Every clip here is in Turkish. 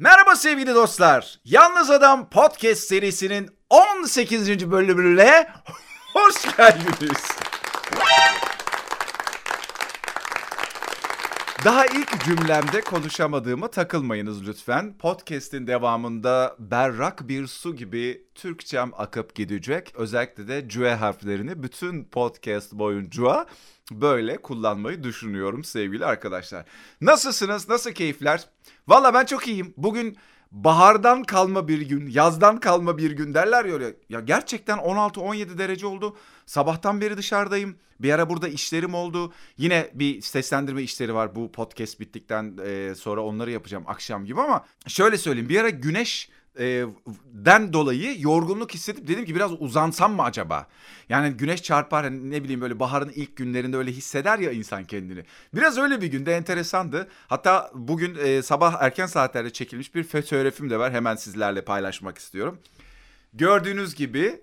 Merhaba sevgili dostlar. Yalnız Adam Podcast serisinin 18. bölümüne hoş geldiniz. Daha ilk cümlemde konuşamadığımı takılmayınız lütfen. Podcast'in devamında berrak bir su gibi Türkçem akıp gidecek. Özellikle de cüe harflerini bütün podcast boyunca böyle kullanmayı düşünüyorum sevgili arkadaşlar. Nasılsınız? Nasıl keyifler? Valla ben çok iyiyim. Bugün bahardan kalma bir gün, yazdan kalma bir gün derler ya. Ya gerçekten 16-17 derece oldu. Sabahtan beri dışarıdayım. Bir ara burada işlerim oldu. Yine bir seslendirme işleri var bu podcast bittikten sonra onları yapacağım akşam gibi ama şöyle söyleyeyim. Bir ara güneş e, den dolayı yorgunluk hissedip dedim ki biraz uzansam mı acaba? Yani güneş çarpar hani ne bileyim böyle baharın ilk günlerinde öyle hisseder ya insan kendini. Biraz öyle bir günde enteresandı. Hatta bugün e, sabah erken saatlerde çekilmiş bir fotoğrafım de var. Hemen sizlerle paylaşmak istiyorum. Gördüğünüz gibi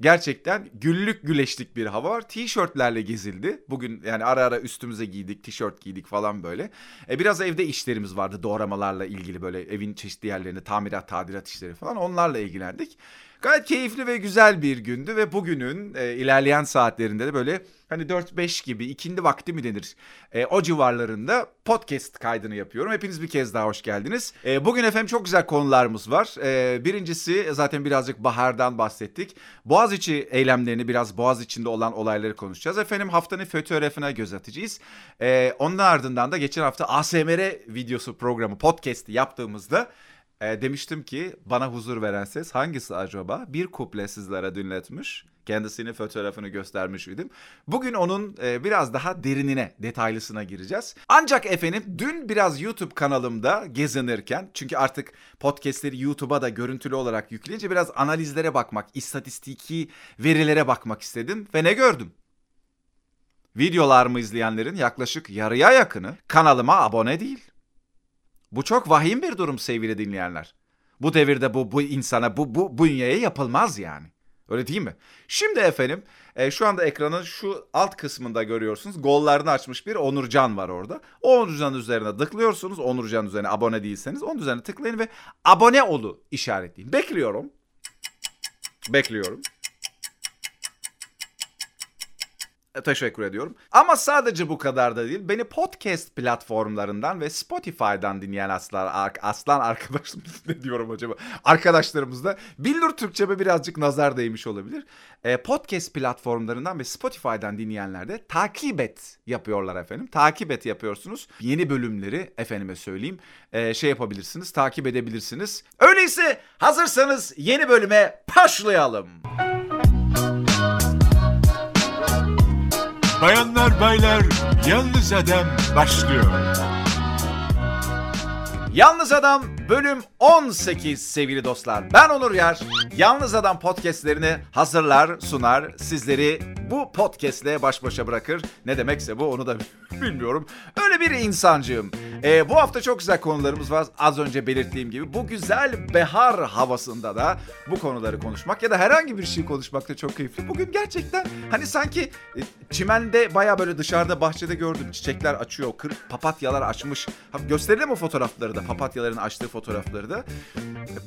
Gerçekten güllük güleşlik bir hava var. Tişörtlerle gezildi. Bugün yani ara ara üstümüze giydik, tişört giydik falan böyle. E, biraz evde işlerimiz vardı doğramalarla ilgili böyle evin çeşitli yerlerinde tamirat, tadilat işleri falan onlarla ilgilendik. Gayet keyifli ve güzel bir gündü ve bugünün e, ilerleyen saatlerinde de böyle hani 4-5 gibi ikindi vakti mi denir e, o civarlarında podcast kaydını yapıyorum. Hepiniz bir kez daha hoş geldiniz. E, bugün efendim çok güzel konularımız var. E, birincisi zaten birazcık bahardan bahsettik. Boğaziçi eylemlerini biraz Boğaz içinde olan olayları konuşacağız. Efendim haftanın fotoğrafına göz atacağız. E, onun ardından da geçen hafta ASMR videosu programı podcast yaptığımızda e, demiştim ki bana huzur veren ses hangisi acaba? Bir kuple sizlere dinletmiş. Kendisini fotoğrafını göstermiş idim. Bugün onun e, biraz daha derinine, detaylısına gireceğiz. Ancak efendim dün biraz YouTube kanalımda gezinirken çünkü artık podcastleri YouTube'a da görüntülü olarak yükleyince biraz analizlere bakmak, istatistiki verilere bakmak istedim ve ne gördüm? Videolarımı izleyenlerin yaklaşık yarıya yakını kanalıma abone değil. Bu çok vahim bir durum sevgili dinleyenler. Bu devirde bu bu insana bu bu bünyeye yapılmaz yani. Öyle değil mi? Şimdi efendim e, şu anda ekranın şu alt kısmında görüyorsunuz. Gollarını açmış bir Onurcan var orada. O Onurcan üzerine tıklıyorsunuz. Onurcan üzerine abone değilseniz onun üzerine tıklayın ve abone olu işaretleyin. Bekliyorum. Bekliyorum. Teşekkür ediyorum. Ama sadece bu kadar da değil. Beni podcast platformlarından ve Spotify'dan dinleyen aslan, aslan arkadaşlarımız ne diyorum acaba? Arkadaşlarımız da Bildur Türkçe'me birazcık nazar değmiş olabilir. E, podcast platformlarından ve Spotify'dan dinleyenler de takip et yapıyorlar efendim. Takip et yapıyorsunuz. Yeni bölümleri efendime söyleyeyim e, şey yapabilirsiniz, takip edebilirsiniz. Öyleyse hazırsanız yeni bölüme başlayalım. Bayanlar baylar Yalnız Adam başlıyor. Yalnız Adam bölüm 18 sevgili dostlar. Ben Onur Yar. Yalnız Adam podcastlerini hazırlar, sunar. Sizleri bu podcastle baş başa bırakır. Ne demekse bu onu da bilmiyorum. Öyle bir insancığım. Ee, bu hafta çok güzel konularımız var. Az önce belirttiğim gibi bu güzel behar havasında da bu konuları konuşmak ya da herhangi bir şey konuşmak da çok keyifli. Bugün gerçekten hani sanki e, çimende baya böyle dışarıda bahçede gördüm. Çiçekler açıyor. Kır, papatyalar açmış. Gösterelim o fotoğrafları da. Papatyaların açtığı fotoğrafları da.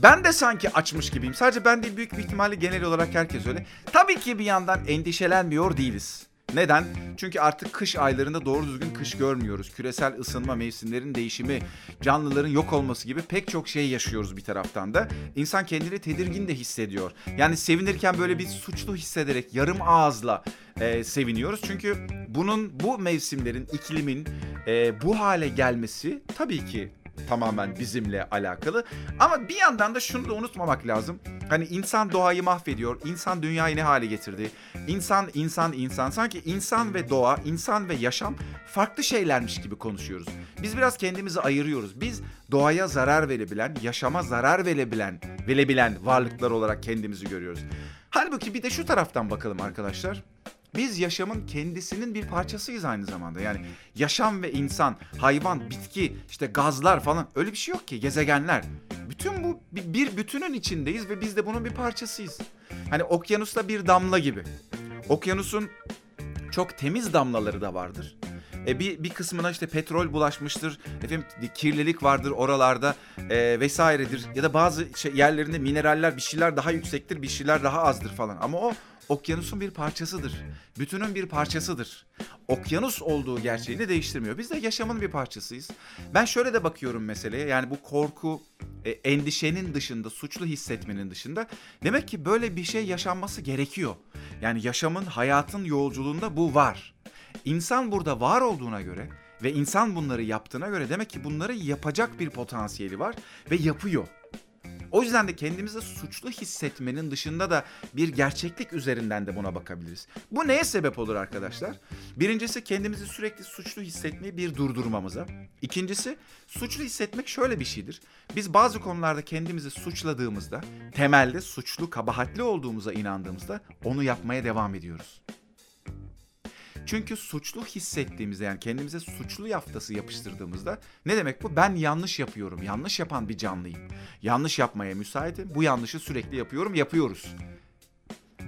Ben de sanki açmış gibiyim. Sadece ben değil büyük bir ihtimalle genel olarak herkes öyle. Tabii ki bir yandan endişelenmiyor değiliz. Neden? Çünkü artık kış aylarında doğru düzgün kış görmüyoruz. Küresel ısınma, mevsimlerin değişimi, canlıların yok olması gibi pek çok şey yaşıyoruz bir taraftan da. İnsan kendini tedirgin de hissediyor. Yani sevinirken böyle bir suçlu hissederek yarım ağızla e, seviniyoruz. Çünkü bunun bu mevsimlerin, iklimin e, bu hale gelmesi tabii ki tamamen bizimle alakalı. Ama bir yandan da şunu da unutmamak lazım. Hani insan doğayı mahvediyor, insan dünyayı ne hale getirdi? İnsan, insan, insan. Sanki insan ve doğa, insan ve yaşam farklı şeylermiş gibi konuşuyoruz. Biz biraz kendimizi ayırıyoruz. Biz doğaya zarar verebilen, yaşama zarar verebilen, verebilen varlıklar olarak kendimizi görüyoruz. Halbuki bir de şu taraftan bakalım arkadaşlar. Biz yaşamın kendisinin bir parçasıyız aynı zamanda. Yani yaşam ve insan, hayvan, bitki, işte gazlar falan öyle bir şey yok ki. Gezegenler. Bütün bu bir bütünün içindeyiz ve biz de bunun bir parçasıyız. Hani okyanusta bir damla gibi. Okyanusun çok temiz damlaları da vardır. E, bir, bir kısmına işte petrol bulaşmıştır. Efendim kirlilik vardır oralarda e, vesairedir. Ya da bazı şey, yerlerinde mineraller bir şeyler daha yüksektir bir şeyler daha azdır falan. Ama o okyanusun bir parçasıdır. Bütünün bir parçasıdır. Okyanus olduğu gerçeğini değiştirmiyor. Biz de yaşamın bir parçasıyız. Ben şöyle de bakıyorum meseleye. Yani bu korku, e, endişenin dışında, suçlu hissetmenin dışında demek ki böyle bir şey yaşanması gerekiyor. Yani yaşamın, hayatın yolculuğunda bu var. İnsan burada var olduğuna göre ve insan bunları yaptığına göre demek ki bunları yapacak bir potansiyeli var ve yapıyor. O yüzden de kendimizi suçlu hissetmenin dışında da bir gerçeklik üzerinden de buna bakabiliriz. Bu neye sebep olur arkadaşlar? Birincisi kendimizi sürekli suçlu hissetmeyi bir durdurmamıza. İkincisi suçlu hissetmek şöyle bir şeydir. Biz bazı konularda kendimizi suçladığımızda, temelde suçlu, kabahatli olduğumuza inandığımızda onu yapmaya devam ediyoruz. Çünkü suçlu hissettiğimizde yani kendimize suçlu yaftası yapıştırdığımızda ne demek bu? Ben yanlış yapıyorum. Yanlış yapan bir canlıyım. Yanlış yapmaya müsaitim. Bu yanlışı sürekli yapıyorum, yapıyoruz.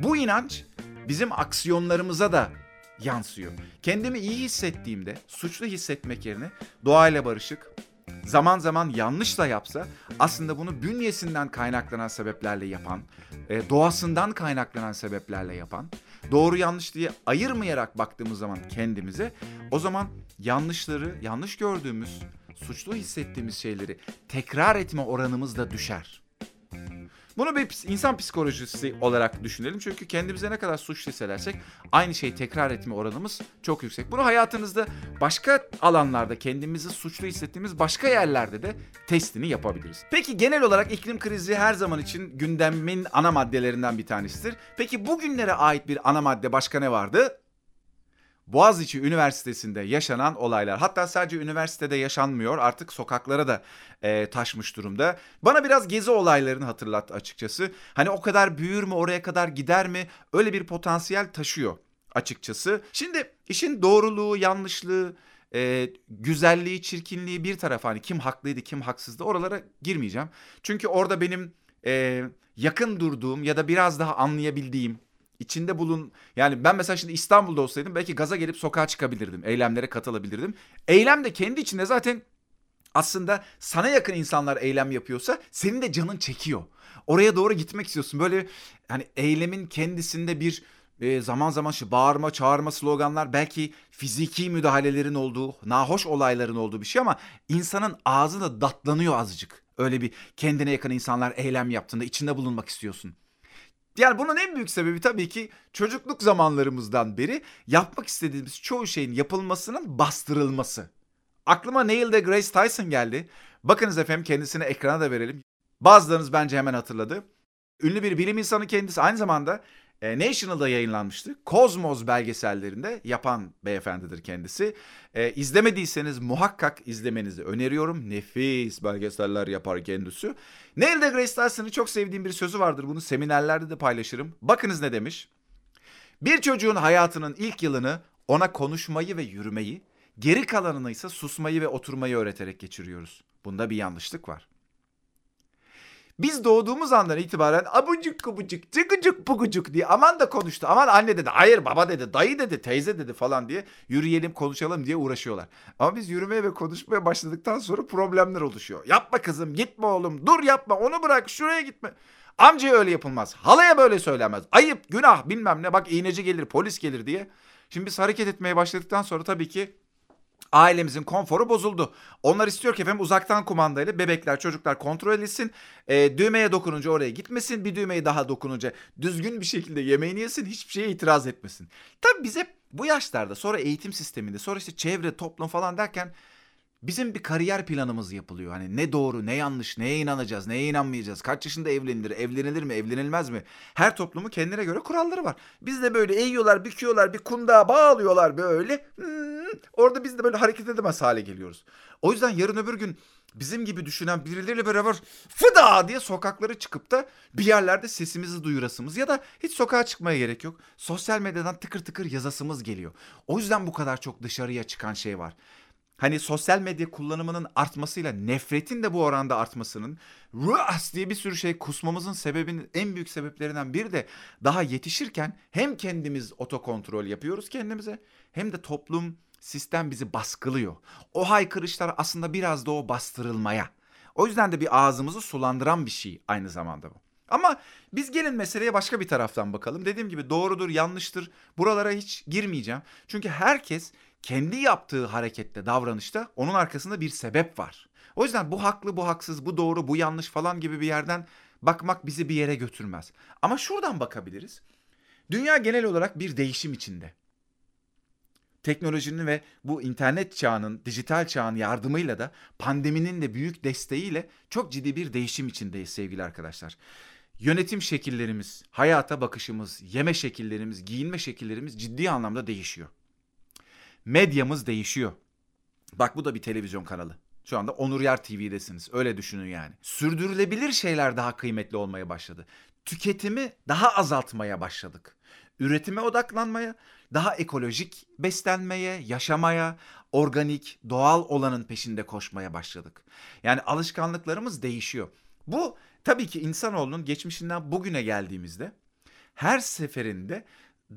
Bu inanç bizim aksiyonlarımıza da yansıyor. Kendimi iyi hissettiğimde suçlu hissetmek yerine doğayla barışık, zaman zaman yanlış da yapsa aslında bunu bünyesinden kaynaklanan sebeplerle yapan, e, doğasından kaynaklanan sebeplerle yapan, doğru yanlış diye ayırmayarak baktığımız zaman kendimize o zaman yanlışları, yanlış gördüğümüz, suçlu hissettiğimiz şeyleri tekrar etme oranımız da düşer. Bunu bir insan psikolojisi olarak düşünelim. Çünkü kendimize ne kadar suçlu hissedersek aynı şeyi tekrar etme oranımız çok yüksek. Bunu hayatınızda başka alanlarda kendimizi suçlu hissettiğimiz başka yerlerde de testini yapabiliriz. Peki genel olarak iklim krizi her zaman için gündemin ana maddelerinden bir tanesidir. Peki bugünlere ait bir ana madde başka ne vardı? Boğaziçi Üniversitesi'nde yaşanan olaylar. Hatta sadece üniversitede yaşanmıyor artık sokaklara da e, taşmış durumda. Bana biraz gezi olaylarını hatırlattı açıkçası. Hani o kadar büyür mü oraya kadar gider mi öyle bir potansiyel taşıyor açıkçası. Şimdi işin doğruluğu, yanlışlığı, e, güzelliği, çirkinliği bir tarafa hani kim haklıydı kim haksızdı oralara girmeyeceğim. Çünkü orada benim e, yakın durduğum ya da biraz daha anlayabildiğim içinde bulun yani ben mesela şimdi İstanbul'da olsaydım belki gaza gelip sokağa çıkabilirdim. Eylemlere katılabilirdim. Eylem de kendi içinde zaten aslında sana yakın insanlar eylem yapıyorsa senin de canın çekiyor. Oraya doğru gitmek istiyorsun. Böyle hani eylemin kendisinde bir e, zaman zaman şu bağırma, çağırma sloganlar belki fiziki müdahalelerin olduğu, nahoş olayların olduğu bir şey ama insanın ağzı da datlanıyor azıcık. Öyle bir kendine yakın insanlar eylem yaptığında içinde bulunmak istiyorsun. Yani bunun en büyük sebebi tabii ki çocukluk zamanlarımızdan beri yapmak istediğimiz çoğu şeyin yapılmasının bastırılması. Aklıma Neil deGrasse Tyson geldi. Bakınız efendim kendisini ekrana da verelim. Bazılarınız bence hemen hatırladı. Ünlü bir bilim insanı kendisi aynı zamanda e, National'da yayınlanmıştı. Cosmos belgesellerinde yapan beyefendidir kendisi. E, izlemediyseniz muhakkak izlemenizi öneriyorum. Nefis belgeseller yapar kendisi. Neil deGrasse Tyson'ın çok sevdiğim bir sözü vardır. Bunu seminerlerde de paylaşırım. Bakınız ne demiş. Bir çocuğun hayatının ilk yılını ona konuşmayı ve yürümeyi, geri kalanını ise susmayı ve oturmayı öğreterek geçiriyoruz. Bunda bir yanlışlık var. Biz doğduğumuz andan itibaren abucuk kubucuk, cıgıcık bugucuk diye aman da konuştu. Aman anne dedi, hayır baba dedi, dayı dedi, teyze dedi falan diye yürüyelim konuşalım diye uğraşıyorlar. Ama biz yürümeye ve konuşmaya başladıktan sonra problemler oluşuyor. Yapma kızım, gitme oğlum, dur yapma, onu bırak, şuraya gitme. Amcaya öyle yapılmaz. Halaya böyle söylemez. Ayıp, günah bilmem ne bak iğneci gelir, polis gelir diye. Şimdi biz hareket etmeye başladıktan sonra tabii ki ailemizin konforu bozuldu. Onlar istiyor ki efendim uzaktan kumandayla bebekler çocuklar kontrol edilsin. E, düğmeye dokununca oraya gitmesin. Bir düğmeyi daha dokununca düzgün bir şekilde yemeğini yesin. Hiçbir şeye itiraz etmesin. Tabii bize bu yaşlarda sonra eğitim sisteminde sonra işte çevre toplum falan derken Bizim bir kariyer planımız yapılıyor. Hani ne doğru, ne yanlış, neye inanacağız, neye inanmayacağız, kaç yaşında evlenilir, evlenilir mi, evlenilmez mi? Her toplumun kendine göre kuralları var. Biz de böyle eğiyorlar, büküyorlar, bir kundağa bağlıyorlar böyle. Hmm, orada biz de böyle hareket edemez hale geliyoruz. O yüzden yarın öbür gün bizim gibi düşünen birileriyle beraber fıda diye sokaklara çıkıp da bir yerlerde sesimizi duyurasımız ya da hiç sokağa çıkmaya gerek yok. Sosyal medyadan tıkır tıkır yazasımız geliyor. O yüzden bu kadar çok dışarıya çıkan şey var hani sosyal medya kullanımının artmasıyla nefretin de bu oranda artmasının ruas diye bir sürü şey kusmamızın sebebinin en büyük sebeplerinden biri de daha yetişirken hem kendimiz otokontrol yapıyoruz kendimize hem de toplum Sistem bizi baskılıyor. O haykırışlar aslında biraz da o bastırılmaya. O yüzden de bir ağzımızı sulandıran bir şey aynı zamanda bu. Ama biz gelin meseleye başka bir taraftan bakalım. Dediğim gibi doğrudur, yanlıştır. Buralara hiç girmeyeceğim. Çünkü herkes kendi yaptığı harekette, davranışta onun arkasında bir sebep var. O yüzden bu haklı, bu haksız, bu doğru, bu yanlış falan gibi bir yerden bakmak bizi bir yere götürmez. Ama şuradan bakabiliriz. Dünya genel olarak bir değişim içinde. Teknolojinin ve bu internet çağının, dijital çağın yardımıyla da pandeminin de büyük desteğiyle çok ciddi bir değişim içindeyiz sevgili arkadaşlar. Yönetim şekillerimiz, hayata bakışımız, yeme şekillerimiz, giyinme şekillerimiz ciddi anlamda değişiyor. Medyamız değişiyor. Bak bu da bir televizyon kanalı. Şu anda Onur Yer TV'desiniz. Öyle düşünün yani. Sürdürülebilir şeyler daha kıymetli olmaya başladı. Tüketimi daha azaltmaya başladık. Üretime odaklanmaya, daha ekolojik beslenmeye, yaşamaya, organik, doğal olanın peşinde koşmaya başladık. Yani alışkanlıklarımız değişiyor. Bu tabii ki insanoğlunun geçmişinden bugüne geldiğimizde her seferinde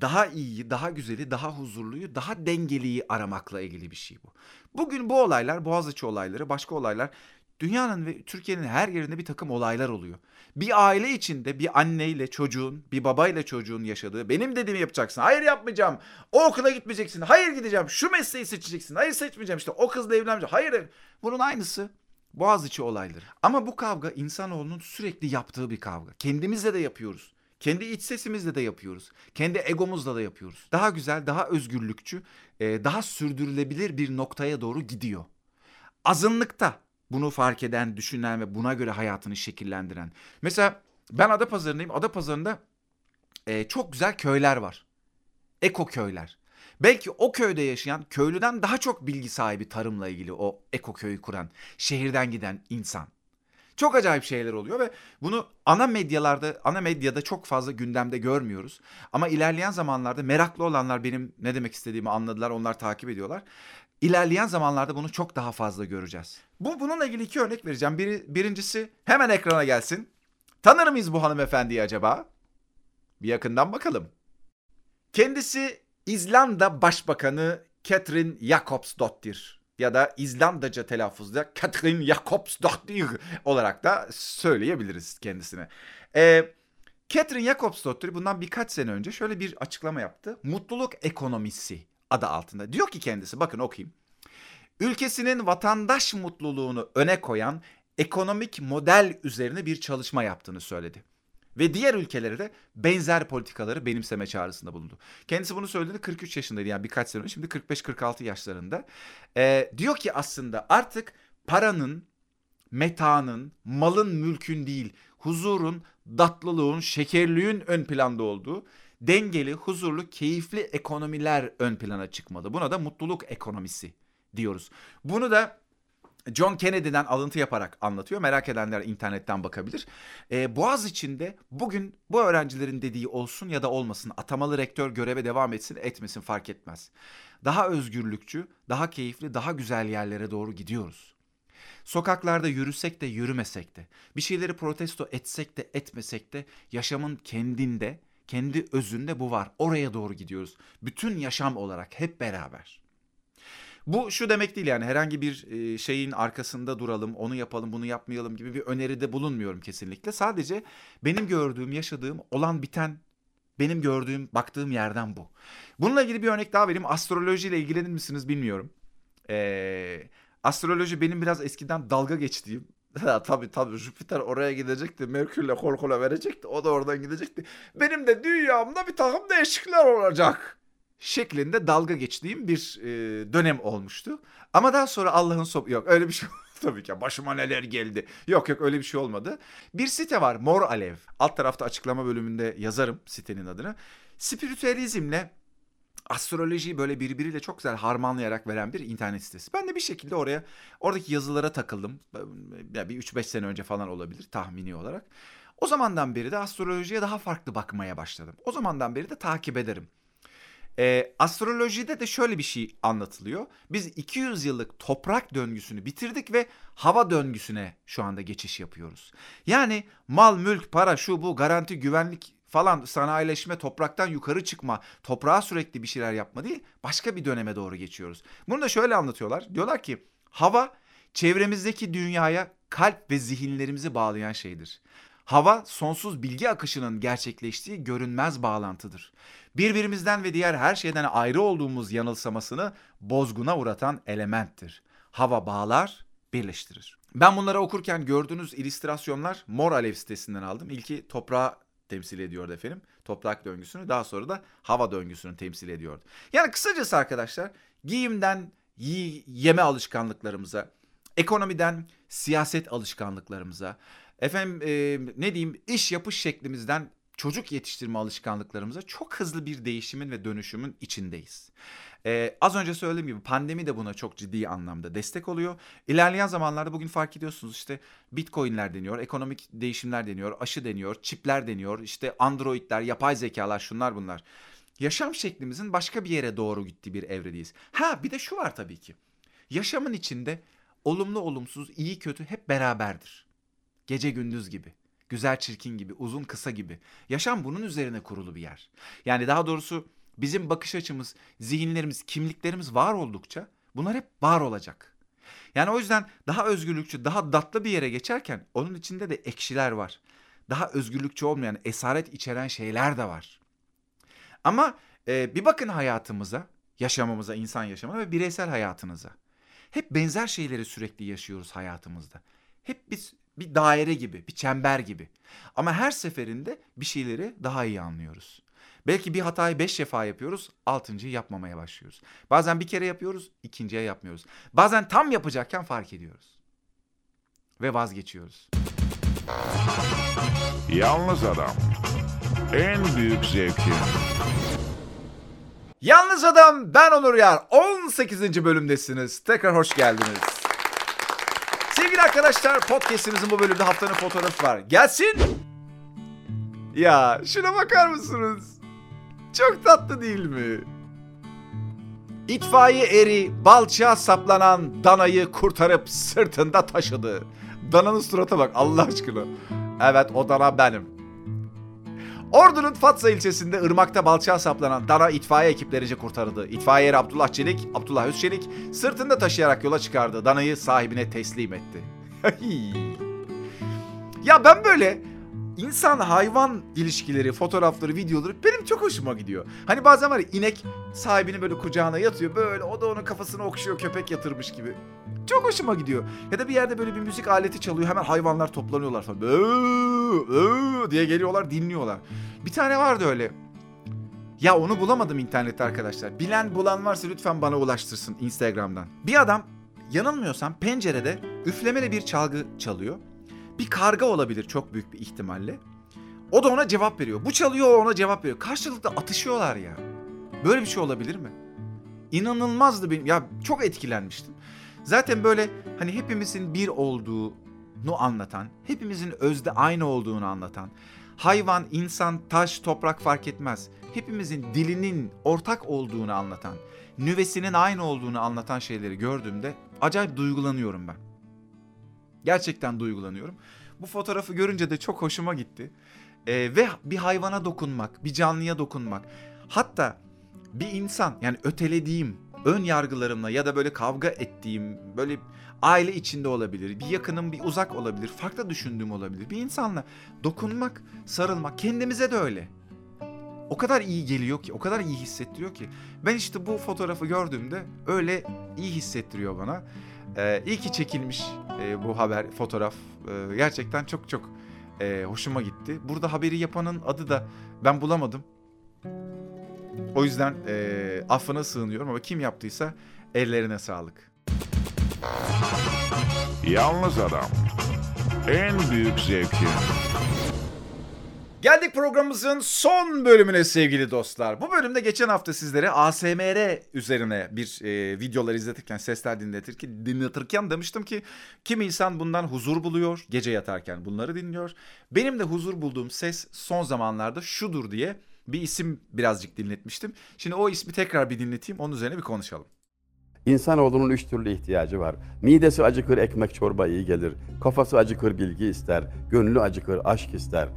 daha iyiyi, daha güzeli, daha huzurluyu, daha dengeliyi aramakla ilgili bir şey bu. Bugün bu olaylar, Boğaziçi olayları, başka olaylar dünyanın ve Türkiye'nin her yerinde bir takım olaylar oluyor. Bir aile içinde bir anneyle çocuğun, bir babayla çocuğun yaşadığı benim dediğimi yapacaksın. Hayır yapmayacağım. O okula gitmeyeceksin. Hayır gideceğim. Şu mesleği seçeceksin. Hayır seçmeyeceğim işte. O kızla evlenmeyeceğim. Hayır. Bunun aynısı Boğaziçi olayları. Ama bu kavga insanoğlunun sürekli yaptığı bir kavga. Kendimizle de yapıyoruz. Kendi iç sesimizle de yapıyoruz. Kendi egomuzla da yapıyoruz. Daha güzel, daha özgürlükçü, daha sürdürülebilir bir noktaya doğru gidiyor. Azınlıkta bunu fark eden, düşünen ve buna göre hayatını şekillendiren. Mesela ben Adapazarı'ndayım. Adapazarı'nda e, çok güzel köyler var. Eko köyler. Belki o köyde yaşayan köylüden daha çok bilgi sahibi tarımla ilgili o eko köyü kuran, şehirden giden insan. Çok acayip şeyler oluyor ve bunu ana medyalarda, ana medyada çok fazla gündemde görmüyoruz. Ama ilerleyen zamanlarda meraklı olanlar benim ne demek istediğimi anladılar, onlar takip ediyorlar. İlerleyen zamanlarda bunu çok daha fazla göreceğiz. Bu bununla ilgili iki örnek vereceğim. Biri, birincisi hemen ekrana gelsin. Tanır mıyız bu hanımefendiyi acaba? Bir yakından bakalım. Kendisi İzlanda Başbakanı Catherine Jacobsdottir ya da İzlandaca telaffuzda Catherine Jacobsdottir olarak da söyleyebiliriz kendisine. Ee, Catherine Jacobsdottir bundan birkaç sene önce şöyle bir açıklama yaptı. Mutluluk ekonomisi adı altında. Diyor ki kendisi bakın okuyayım. Ülkesinin vatandaş mutluluğunu öne koyan ekonomik model üzerine bir çalışma yaptığını söyledi. Ve diğer ülkelere de benzer politikaları benimseme çağrısında bulundu. Kendisi bunu söylediğinde 43 yaşındaydı yani birkaç sene önce. Şimdi 45-46 yaşlarında. Ee, diyor ki aslında artık paranın, metanın, malın, mülkün değil, huzurun, tatlılığın, şekerliğin ön planda olduğu dengeli, huzurlu, keyifli ekonomiler ön plana çıkmalı. Buna da mutluluk ekonomisi diyoruz. Bunu da John Kennedy'den alıntı yaparak anlatıyor. Merak edenler internetten bakabilir. Ee, Boğaz içinde bugün bu öğrencilerin dediği olsun ya da olmasın atamalı rektör göreve devam etsin etmesin fark etmez. Daha özgürlükçü, daha keyifli, daha güzel yerlere doğru gidiyoruz. Sokaklarda yürüsek de yürümesek de, bir şeyleri protesto etsek de etmesek de yaşamın kendinde, kendi özünde bu var. Oraya doğru gidiyoruz. Bütün yaşam olarak hep beraber. Bu şu demek değil yani herhangi bir e, şeyin arkasında duralım, onu yapalım, bunu yapmayalım gibi bir öneride bulunmuyorum kesinlikle. Sadece benim gördüğüm, yaşadığım, olan biten benim gördüğüm, baktığım yerden bu. Bununla ilgili bir örnek daha vereyim. Astrolojiyle ilgilenir misiniz bilmiyorum. Ee, astroloji benim biraz eskiden dalga geçtiğim, tabii tabii Jüpiter oraya gidecekti. Merkür'le kol kola verecekti. O da oradan gidecekti. Benim de dünyamda bir takım değişiklikler olacak şeklinde dalga geçtiğim bir e, dönem olmuştu. Ama daha sonra Allah'ın sop yok öyle bir şey tabii ki başıma neler geldi. Yok yok öyle bir şey olmadı. Bir site var Mor Alev. Alt tarafta açıklama bölümünde yazarım sitenin adını. Spiritüalizmle astrolojiyi böyle birbiriyle çok güzel harmanlayarak veren bir internet sitesi. Ben de bir şekilde oraya oradaki yazılara takıldım. Ya bir 3-5 sene önce falan olabilir tahmini olarak. O zamandan beri de astrolojiye daha farklı bakmaya başladım. O zamandan beri de takip ederim. E, astrolojide de şöyle bir şey anlatılıyor. Biz 200 yıllık toprak döngüsünü bitirdik ve hava döngüsüne şu anda geçiş yapıyoruz. Yani mal, mülk, para, şu bu, garanti, güvenlik falan sanayileşme, topraktan yukarı çıkma, toprağa sürekli bir şeyler yapma değil, başka bir döneme doğru geçiyoruz. Bunu da şöyle anlatıyorlar. Diyorlar ki hava çevremizdeki dünyaya kalp ve zihinlerimizi bağlayan şeydir. Hava sonsuz bilgi akışının gerçekleştiği görünmez bağlantıdır. Birbirimizden ve diğer her şeyden ayrı olduğumuz yanılsamasını bozguna uğratan elementtir. Hava bağlar, birleştirir. Ben bunları okurken gördüğünüz illüstrasyonlar Mor Alev sitesinden aldım. İlki toprağı temsil ediyordu efendim. Toprak döngüsünü daha sonra da hava döngüsünü temsil ediyordu. Yani kısacası arkadaşlar giyimden yeme alışkanlıklarımıza, ekonomiden siyaset alışkanlıklarımıza, efendim e, ne diyeyim iş yapış şeklimizden çocuk yetiştirme alışkanlıklarımıza çok hızlı bir değişimin ve dönüşümün içindeyiz. Ee, az önce söylediğim gibi pandemi de buna çok ciddi anlamda destek oluyor. İlerleyen zamanlarda bugün fark ediyorsunuz işte bitcoinler deniyor, ekonomik değişimler deniyor, aşı deniyor, çipler deniyor, işte androidler, yapay zekalar şunlar bunlar. Yaşam şeklimizin başka bir yere doğru gittiği bir evredeyiz. Ha bir de şu var tabii ki. Yaşamın içinde olumlu olumsuz, iyi kötü hep beraberdir. Gece gündüz gibi. Güzel çirkin gibi, uzun kısa gibi. Yaşam bunun üzerine kurulu bir yer. Yani daha doğrusu bizim bakış açımız, zihinlerimiz, kimliklerimiz var oldukça bunlar hep var olacak. Yani o yüzden daha özgürlükçü, daha datlı bir yere geçerken onun içinde de ekşiler var. Daha özgürlükçü olmayan, esaret içeren şeyler de var. Ama e, bir bakın hayatımıza, yaşamamıza, insan yaşamına ve bireysel hayatınıza. Hep benzer şeyleri sürekli yaşıyoruz hayatımızda. Hep biz bir daire gibi, bir çember gibi. Ama her seferinde bir şeyleri daha iyi anlıyoruz. Belki bir hatayı beş defa yapıyoruz, altıncıyı yapmamaya başlıyoruz. Bazen bir kere yapıyoruz, ikinciye yapmıyoruz. Bazen tam yapacakken fark ediyoruz. Ve vazgeçiyoruz. Yalnız adam. En büyük zevki. Yalnız Adam ben Onur Yar. 18. bölümdesiniz. Tekrar hoş geldiniz. Sevgili arkadaşlar podcastimizin bu bölümde haftanın fotoğrafı var. Gelsin. Ya şuna bakar mısınız? Çok tatlı değil mi? İtfaiye eri balçığa saplanan danayı kurtarıp sırtında taşıdı. Dananın surata bak Allah aşkına. Evet o dana benim. Ordu'nun Fatsa ilçesinde ırmakta balçığa saplanan dana itfaiye ekiplerince kurtarıldı. İtfaiye eri Abdullah Çelik, Abdullah Özçelik sırtında taşıyarak yola çıkardı. Danayı sahibine teslim etti. ya ben böyle insan hayvan ilişkileri, fotoğrafları, videoları benim çok hoşuma gidiyor. Hani bazen var ya inek sahibini böyle kucağına yatıyor böyle o da onun kafasını okşuyor köpek yatırmış gibi. Çok hoşuma gidiyor. Ya da bir yerde böyle bir müzik aleti çalıyor hemen hayvanlar toplanıyorlar falan. Diye geliyorlar dinliyorlar. Bir tane vardı öyle. Ya onu bulamadım internette arkadaşlar. Bilen bulan varsa lütfen bana ulaştırsın Instagram'dan. Bir adam yanılmıyorsam pencerede üflemeli bir çalgı çalıyor. Bir karga olabilir çok büyük bir ihtimalle. O da ona cevap veriyor. Bu çalıyor o ona cevap veriyor. Karşılıklı atışıyorlar ya. Böyle bir şey olabilir mi? İnanılmazdı benim. Ya çok etkilenmiştim. Zaten böyle hani hepimizin bir olduğunu anlatan, hepimizin özde aynı olduğunu anlatan, hayvan, insan, taş, toprak fark etmez. Hepimizin dilinin ortak olduğunu anlatan, nüvesinin aynı olduğunu anlatan şeyleri gördüğümde acayip duygulanıyorum ben. Gerçekten duygulanıyorum. Bu fotoğrafı görünce de çok hoşuma gitti. Ee, ve bir hayvana dokunmak, bir canlıya dokunmak. Hatta bir insan yani ötelediğim, ön yargılarımla ya da böyle kavga ettiğim, böyle aile içinde olabilir, bir yakınım bir uzak olabilir, farklı düşündüğüm olabilir. Bir insanla dokunmak, sarılmak kendimize de öyle. O kadar iyi geliyor ki, o kadar iyi hissettiriyor ki. Ben işte bu fotoğrafı gördüğümde öyle iyi hissettiriyor bana. Ee, iyi ki çekilmiş e, bu haber, fotoğraf. Ee, gerçekten çok çok e, hoşuma gitti. Burada haberi yapanın adı da ben bulamadım. O yüzden e, affına sığınıyorum ama kim yaptıysa ellerine sağlık. Yalnız adam. En büyük zevki. Geldik programımızın son bölümüne sevgili dostlar. Bu bölümde geçen hafta sizlere ASMR üzerine bir e, videolar izletirken, sesler dinletirken, dinletirken demiştim ki kim insan bundan huzur buluyor gece yatarken bunları dinliyor. Benim de huzur bulduğum ses son zamanlarda şudur diye bir isim birazcık dinletmiştim. Şimdi o ismi tekrar bir dinleteyim, onun üzerine bir konuşalım. İnsanoğlunun üç türlü ihtiyacı var. Midesi acıkır ekmek çorba iyi gelir. Kafası acıkır bilgi ister. Gönlü acıkır aşk ister.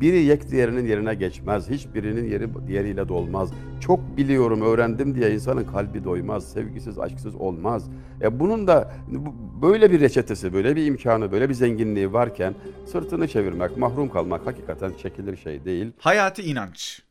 Biri yek diğerinin yerine geçmez. Hiçbirinin yeri diğeriyle dolmaz. Çok biliyorum, öğrendim diye insanın kalbi doymaz. Sevgisiz, aşksız olmaz. E bunun da böyle bir reçetesi, böyle bir imkanı, böyle bir zenginliği varken sırtını çevirmek, mahrum kalmak hakikaten çekilir şey değil. Hayati İnanç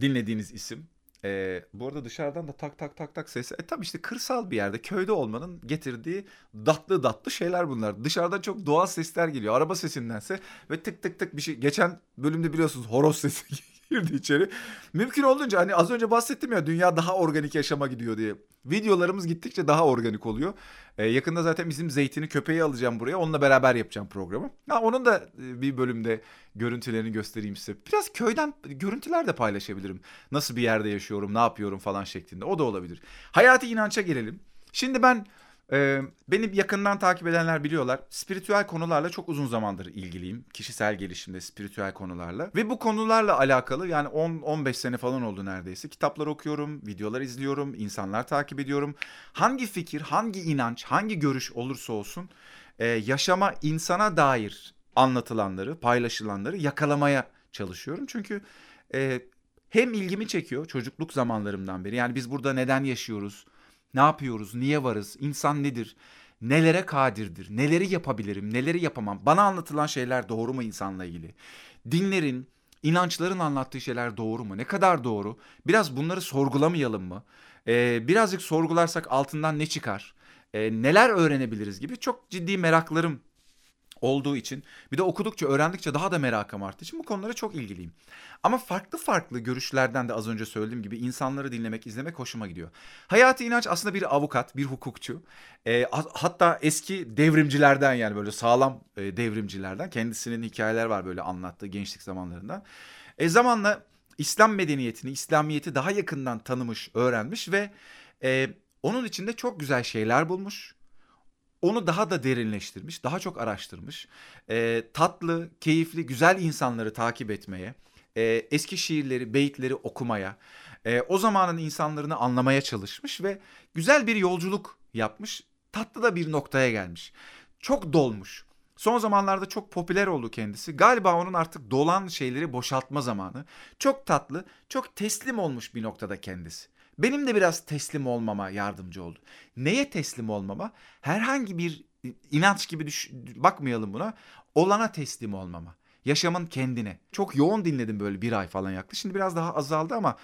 dinlediğiniz isim. Ee, bu arada dışarıdan da tak tak tak tak sesi. E tabii işte kırsal bir yerde köyde olmanın getirdiği datlı datlı şeyler bunlar. Dışarıdan çok doğal sesler geliyor. Araba sesindense ve tık tık tık bir şey. Geçen bölümde biliyorsunuz horoz sesi girdi içeri. Mümkün olduğunca hani az önce bahsettim ya dünya daha organik yaşama gidiyor diye. Videolarımız gittikçe daha organik oluyor. Ee, yakında zaten bizim zeytini köpeği alacağım buraya. Onunla beraber yapacağım programı. Ha, onun da e, bir bölümde görüntülerini göstereyim size. Biraz köyden görüntüler de paylaşabilirim. Nasıl bir yerde yaşıyorum, ne yapıyorum falan şeklinde. O da olabilir. Hayati inança gelelim. Şimdi ben e, beni yakından takip edenler biliyorlar. Spiritüel konularla çok uzun zamandır ilgiliyim. Kişisel gelişimde spiritüel konularla. Ve bu konularla alakalı yani 10-15 sene falan oldu neredeyse. Kitaplar okuyorum, videolar izliyorum, insanlar takip ediyorum. Hangi fikir, hangi inanç, hangi görüş olursa olsun e, yaşama insana dair anlatılanları, paylaşılanları yakalamaya çalışıyorum. Çünkü e, hem ilgimi çekiyor çocukluk zamanlarımdan beri. Yani biz burada neden yaşıyoruz? Ne yapıyoruz? Niye varız? İnsan nedir? Nelere kadirdir? Neleri yapabilirim? Neleri yapamam? Bana anlatılan şeyler doğru mu insanla ilgili? Dinlerin, inançların anlattığı şeyler doğru mu? Ne kadar doğru? Biraz bunları sorgulamayalım mı? Ee, birazcık sorgularsak altından ne çıkar? Ee, neler öğrenebiliriz gibi çok ciddi meraklarım olduğu için bir de okudukça öğrendikçe daha da merakım arttığı için bu konulara çok ilgiliyim. Ama farklı farklı görüşlerden de az önce söylediğim gibi insanları dinlemek, izlemek hoşuma gidiyor. Hayati İnanç aslında bir avukat, bir hukukçu. Ha- hatta eski devrimcilerden yani böyle sağlam e, devrimcilerden. Kendisinin hikayeler var böyle anlattığı gençlik zamanlarından. E, zamanla İslam medeniyetini, İslamiyet'i daha yakından tanımış, öğrenmiş ve e, onun içinde çok güzel şeyler bulmuş onu daha da derinleştirmiş, daha çok araştırmış. Ee, tatlı, keyifli, güzel insanları takip etmeye, e, eski şiirleri, beyitleri okumaya, e, o zamanın insanlarını anlamaya çalışmış ve güzel bir yolculuk yapmış. Tatlı da bir noktaya gelmiş. Çok dolmuş. Son zamanlarda çok popüler oldu kendisi. Galiba onun artık dolan şeyleri boşaltma zamanı. Çok tatlı, çok teslim olmuş bir noktada kendisi. Benim de biraz teslim olmama yardımcı oldu. Neye teslim olmama? Herhangi bir inanç gibi düş- bakmayalım buna. Olana teslim olmama. Yaşamın kendine. Çok yoğun dinledim böyle bir ay falan yaklaşık. Şimdi biraz daha azaldı ama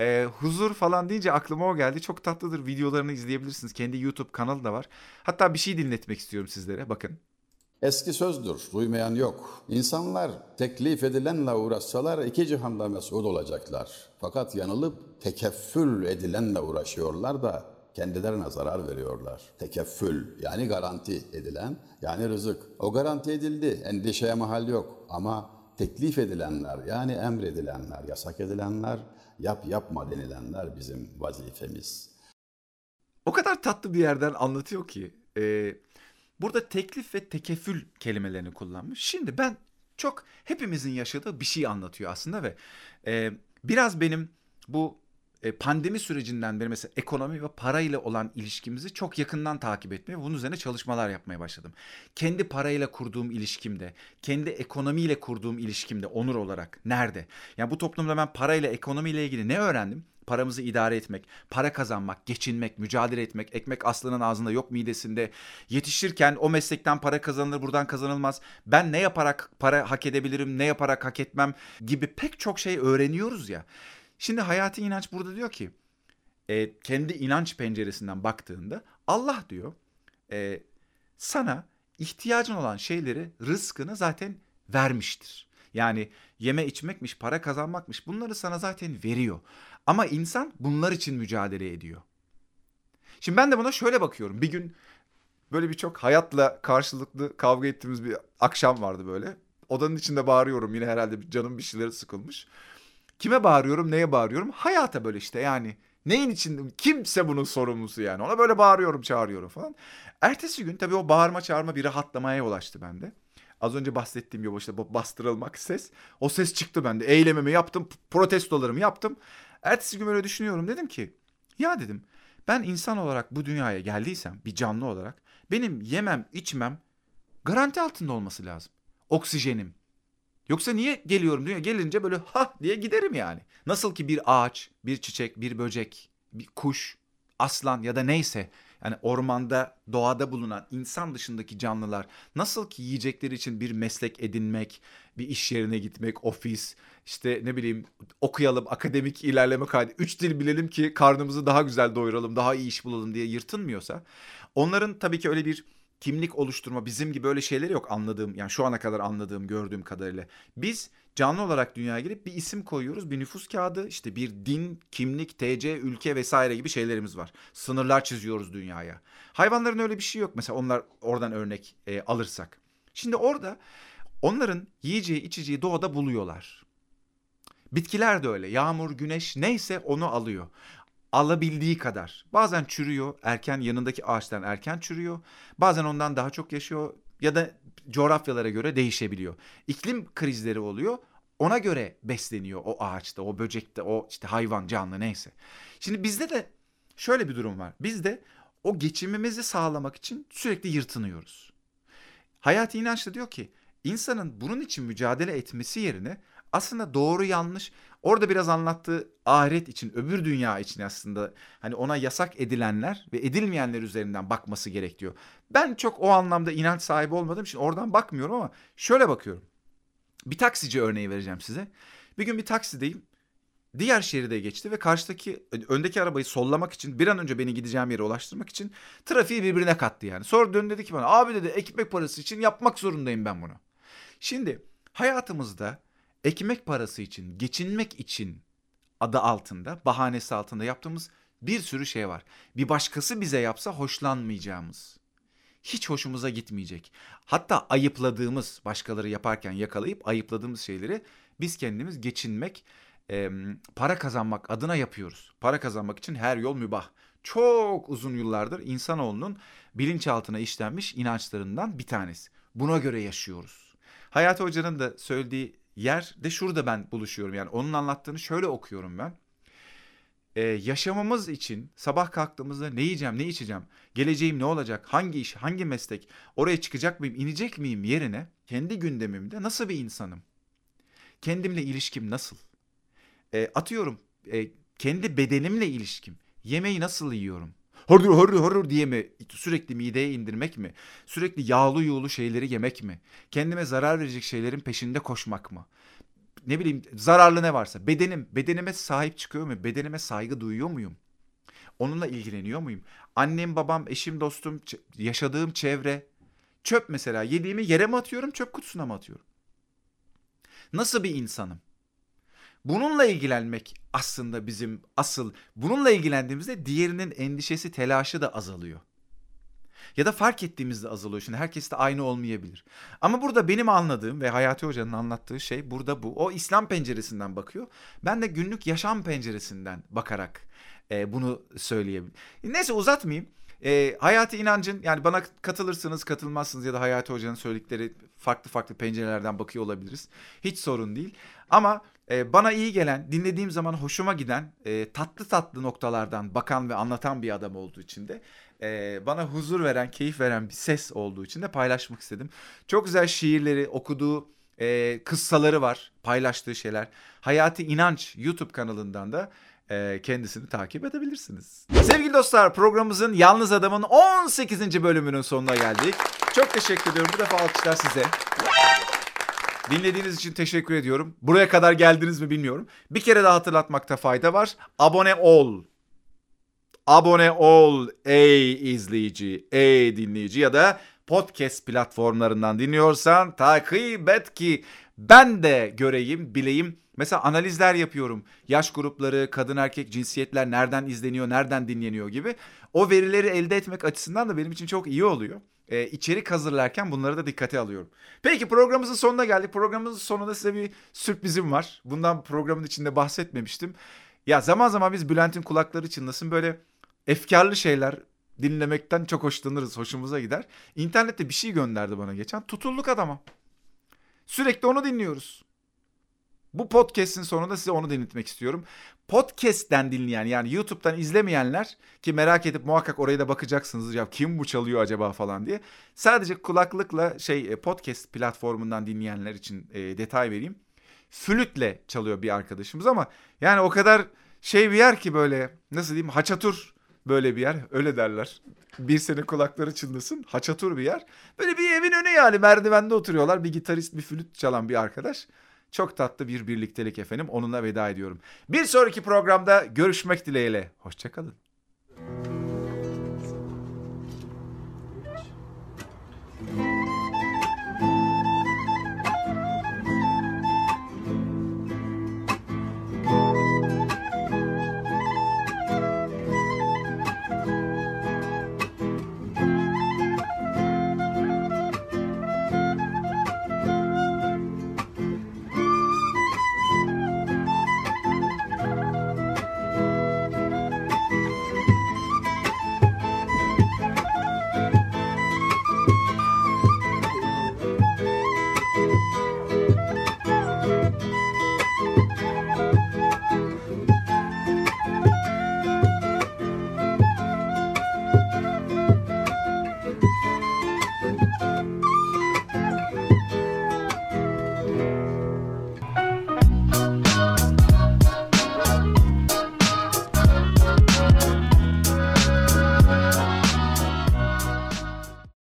e, huzur falan deyince aklıma o geldi. Çok tatlıdır. Videolarını izleyebilirsiniz. Kendi YouTube kanalı da var. Hatta bir şey dinletmek istiyorum sizlere. Bakın. Eski sözdür, duymayan yok. İnsanlar teklif edilenle uğraşsalar iki cihanda mesut olacaklar. Fakat yanılıp tekeffül edilenle uğraşıyorlar da kendilerine zarar veriyorlar. Tekeffül yani garanti edilen yani rızık. O garanti edildi, endişeye mahal yok. Ama teklif edilenler yani emredilenler, yasak edilenler, yap yapma denilenler bizim vazifemiz. O kadar tatlı bir yerden anlatıyor ki. e, burada teklif ve tekefül kelimelerini kullanmış. Şimdi ben çok hepimizin yaşadığı bir şey anlatıyor aslında ve e, biraz benim bu e, pandemi sürecinden beri mesela ekonomi ve parayla olan ilişkimizi çok yakından takip etmeye bunun üzerine çalışmalar yapmaya başladım. Kendi parayla kurduğum ilişkimde, kendi ekonomiyle kurduğum ilişkimde onur olarak nerede? Yani bu toplumda ben parayla, ekonomiyle ilgili ne öğrendim? Paramızı idare etmek, para kazanmak, geçinmek, mücadele etmek, ekmek aslının ağzında yok midesinde. Yetişirken o meslekten para kazanılır, buradan kazanılmaz. Ben ne yaparak para hak edebilirim, ne yaparak hak etmem gibi pek çok şey öğreniyoruz ya. Şimdi hayati inanç burada diyor ki, e, kendi inanç penceresinden baktığında Allah diyor, e, sana ihtiyacın olan şeyleri, rızkını zaten vermiştir. Yani yeme içmekmiş, para kazanmakmış bunları sana zaten veriyor. Ama insan bunlar için mücadele ediyor. Şimdi ben de buna şöyle bakıyorum. Bir gün böyle bir çok hayatla karşılıklı kavga ettiğimiz bir akşam vardı böyle. Odanın içinde bağırıyorum yine herhalde canım bir şeyleri sıkılmış. Kime bağırıyorum, neye bağırıyorum? Hayata böyle işte yani. Neyin için? Kimse bunun sorumlusu yani. Ona böyle bağırıyorum, çağırıyorum falan. Ertesi gün tabii o bağırma çağırma bir rahatlamaya yol açtı bende. Az önce bahsettiğim gibi işte bastırılmak ses. O ses çıktı bende. Eylemimi yaptım, protestolarımı yaptım. Ertesi gün böyle düşünüyorum. Dedim ki ya dedim ben insan olarak bu dünyaya geldiysem bir canlı olarak benim yemem içmem garanti altında olması lazım. Oksijenim, Yoksa niye geliyorum dünya gelince böyle ha diye giderim yani. Nasıl ki bir ağaç, bir çiçek, bir böcek, bir kuş, aslan ya da neyse yani ormanda, doğada bulunan insan dışındaki canlılar nasıl ki yiyecekleri için bir meslek edinmek, bir iş yerine gitmek, ofis, işte ne bileyim okuyalım, akademik ilerleme kaydı, üç dil bilelim ki karnımızı daha güzel doyuralım, daha iyi iş bulalım diye yırtınmıyorsa onların tabii ki öyle bir kimlik oluşturma bizim gibi öyle şeyleri yok anladığım yani şu ana kadar anladığım gördüğüm kadarıyla. Biz canlı olarak dünyaya gelip bir isim koyuyoruz bir nüfus kağıdı işte bir din, kimlik, TC, ülke vesaire gibi şeylerimiz var. Sınırlar çiziyoruz dünyaya. Hayvanların öyle bir şey yok mesela onlar oradan örnek e, alırsak. Şimdi orada onların yiyeceği içeceği doğada buluyorlar. Bitkiler de öyle yağmur, güneş neyse onu alıyor alabildiği kadar. Bazen çürüyor, erken yanındaki ağaçtan erken çürüyor. Bazen ondan daha çok yaşıyor ya da coğrafyalara göre değişebiliyor. İklim krizleri oluyor. Ona göre besleniyor o ağaçta, o böcekte, o işte hayvan, canlı neyse. Şimdi bizde de şöyle bir durum var. Biz de o geçimimizi sağlamak için sürekli yırtınıyoruz. Hayati inanç da diyor ki insanın bunun için mücadele etmesi yerine aslında doğru yanlış orada biraz anlattığı ahiret için öbür dünya için aslında hani ona yasak edilenler ve edilmeyenler üzerinden bakması gerekiyor. Ben çok o anlamda inanç sahibi olmadığım için oradan bakmıyorum ama şöyle bakıyorum. Bir taksici örneği vereceğim size. Bir gün bir taksideyim. Diğer şeride geçti ve karşıdaki öndeki arabayı sollamak için bir an önce beni gideceğim yere ulaştırmak için trafiği birbirine kattı yani. Sonra döndü dedi ki bana abi dedi ekmek parası için yapmak zorundayım ben bunu. Şimdi hayatımızda ekmek parası için, geçinmek için adı altında, bahanesi altında yaptığımız bir sürü şey var. Bir başkası bize yapsa hoşlanmayacağımız. Hiç hoşumuza gitmeyecek. Hatta ayıpladığımız, başkaları yaparken yakalayıp ayıpladığımız şeyleri biz kendimiz geçinmek, para kazanmak adına yapıyoruz. Para kazanmak için her yol mübah. Çok uzun yıllardır insanoğlunun bilinçaltına işlenmiş inançlarından bir tanesi. Buna göre yaşıyoruz. Hayati Hoca'nın da söylediği yer de şurada ben buluşuyorum. Yani onun anlattığını şöyle okuyorum ben. Ee, yaşamamız için sabah kalktığımızda ne yiyeceğim, ne içeceğim, geleceğim ne olacak, hangi iş, hangi meslek, oraya çıkacak mıyım, inecek miyim yerine kendi gündemimde nasıl bir insanım? Kendimle ilişkim nasıl? Ee, atıyorum e, kendi bedenimle ilişkim. Yemeği nasıl yiyorum? Hordur hordur hordur diye mi sürekli mideye indirmek mi? Sürekli yağlı yoğulu şeyleri yemek mi? Kendime zarar verecek şeylerin peşinde koşmak mı? Ne bileyim zararlı ne varsa bedenim bedenime sahip çıkıyor mu? Bedenime saygı duyuyor muyum? Onunla ilgileniyor muyum? Annem, babam, eşim, dostum, yaşadığım çevre çöp mesela yediğimi yere mi atıyorum, çöp kutusuna mı atıyorum? Nasıl bir insanım? Bununla ilgilenmek aslında bizim asıl. Bununla ilgilendiğimizde diğerinin endişesi, telaşı da azalıyor. Ya da fark ettiğimizde azalıyor. Şimdi herkes de aynı olmayabilir. Ama burada benim anladığım ve Hayati Hoca'nın anlattığı şey burada bu. O İslam penceresinden bakıyor. Ben de günlük yaşam penceresinden bakarak e, bunu söyleyebilirim. Neyse uzatmayayım. E, hayati inancın yani bana katılırsınız katılmazsınız ya da Hayati Hoca'nın söyledikleri farklı farklı pencerelerden bakıyor olabiliriz. Hiç sorun değil. Ama e, bana iyi gelen, dinlediğim zaman hoşuma giden, e, tatlı tatlı noktalardan bakan ve anlatan bir adam olduğu için de e, bana huzur veren, keyif veren bir ses olduğu için de paylaşmak istedim. Çok güzel şiirleri, okuduğu e, kıssaları var, paylaştığı şeyler. Hayati İnanç YouTube kanalından da kendisini takip edebilirsiniz. Sevgili dostlar programımızın Yalnız Adam'ın 18. bölümünün sonuna geldik. Çok teşekkür ediyorum. Bu defa alkışlar size. Dinlediğiniz için teşekkür ediyorum. Buraya kadar geldiniz mi bilmiyorum. Bir kere daha hatırlatmakta fayda var. Abone ol. Abone ol ey izleyici, ey dinleyici ya da podcast platformlarından dinliyorsan takip et ki ben de göreyim, bileyim. Mesela analizler yapıyorum. Yaş grupları, kadın erkek cinsiyetler nereden izleniyor, nereden dinleniyor gibi. O verileri elde etmek açısından da benim için çok iyi oluyor e, içerik hazırlarken bunları da dikkate alıyorum. Peki programımızın sonuna geldik. Programımızın sonunda size bir sürprizim var. Bundan programın içinde bahsetmemiştim. Ya zaman zaman biz Bülent'in kulakları çınlasın böyle efkarlı şeyler dinlemekten çok hoşlanırız. Hoşumuza gider. İnternette bir şey gönderdi bana geçen. Tutulduk adama. Sürekli onu dinliyoruz. Bu podcast'in sonunda size onu denetmek istiyorum. Podcast'ten dinleyen yani YouTube'dan izlemeyenler ki merak edip muhakkak oraya da bakacaksınız ya kim bu çalıyor acaba falan diye. Sadece kulaklıkla şey e, podcast platformundan dinleyenler için e, detay vereyim. Flütle çalıyor bir arkadaşımız ama yani o kadar şey bir yer ki böyle nasıl diyeyim haçatur böyle bir yer öyle derler. Bir sene kulakları çınlasın haçatur bir yer. Böyle bir evin önü yani merdivende oturuyorlar bir gitarist bir flüt çalan bir arkadaş. Çok tatlı bir birliktelik efendim onunla veda ediyorum. Bir sonraki programda görüşmek dileğiyle. Hoşçakalın.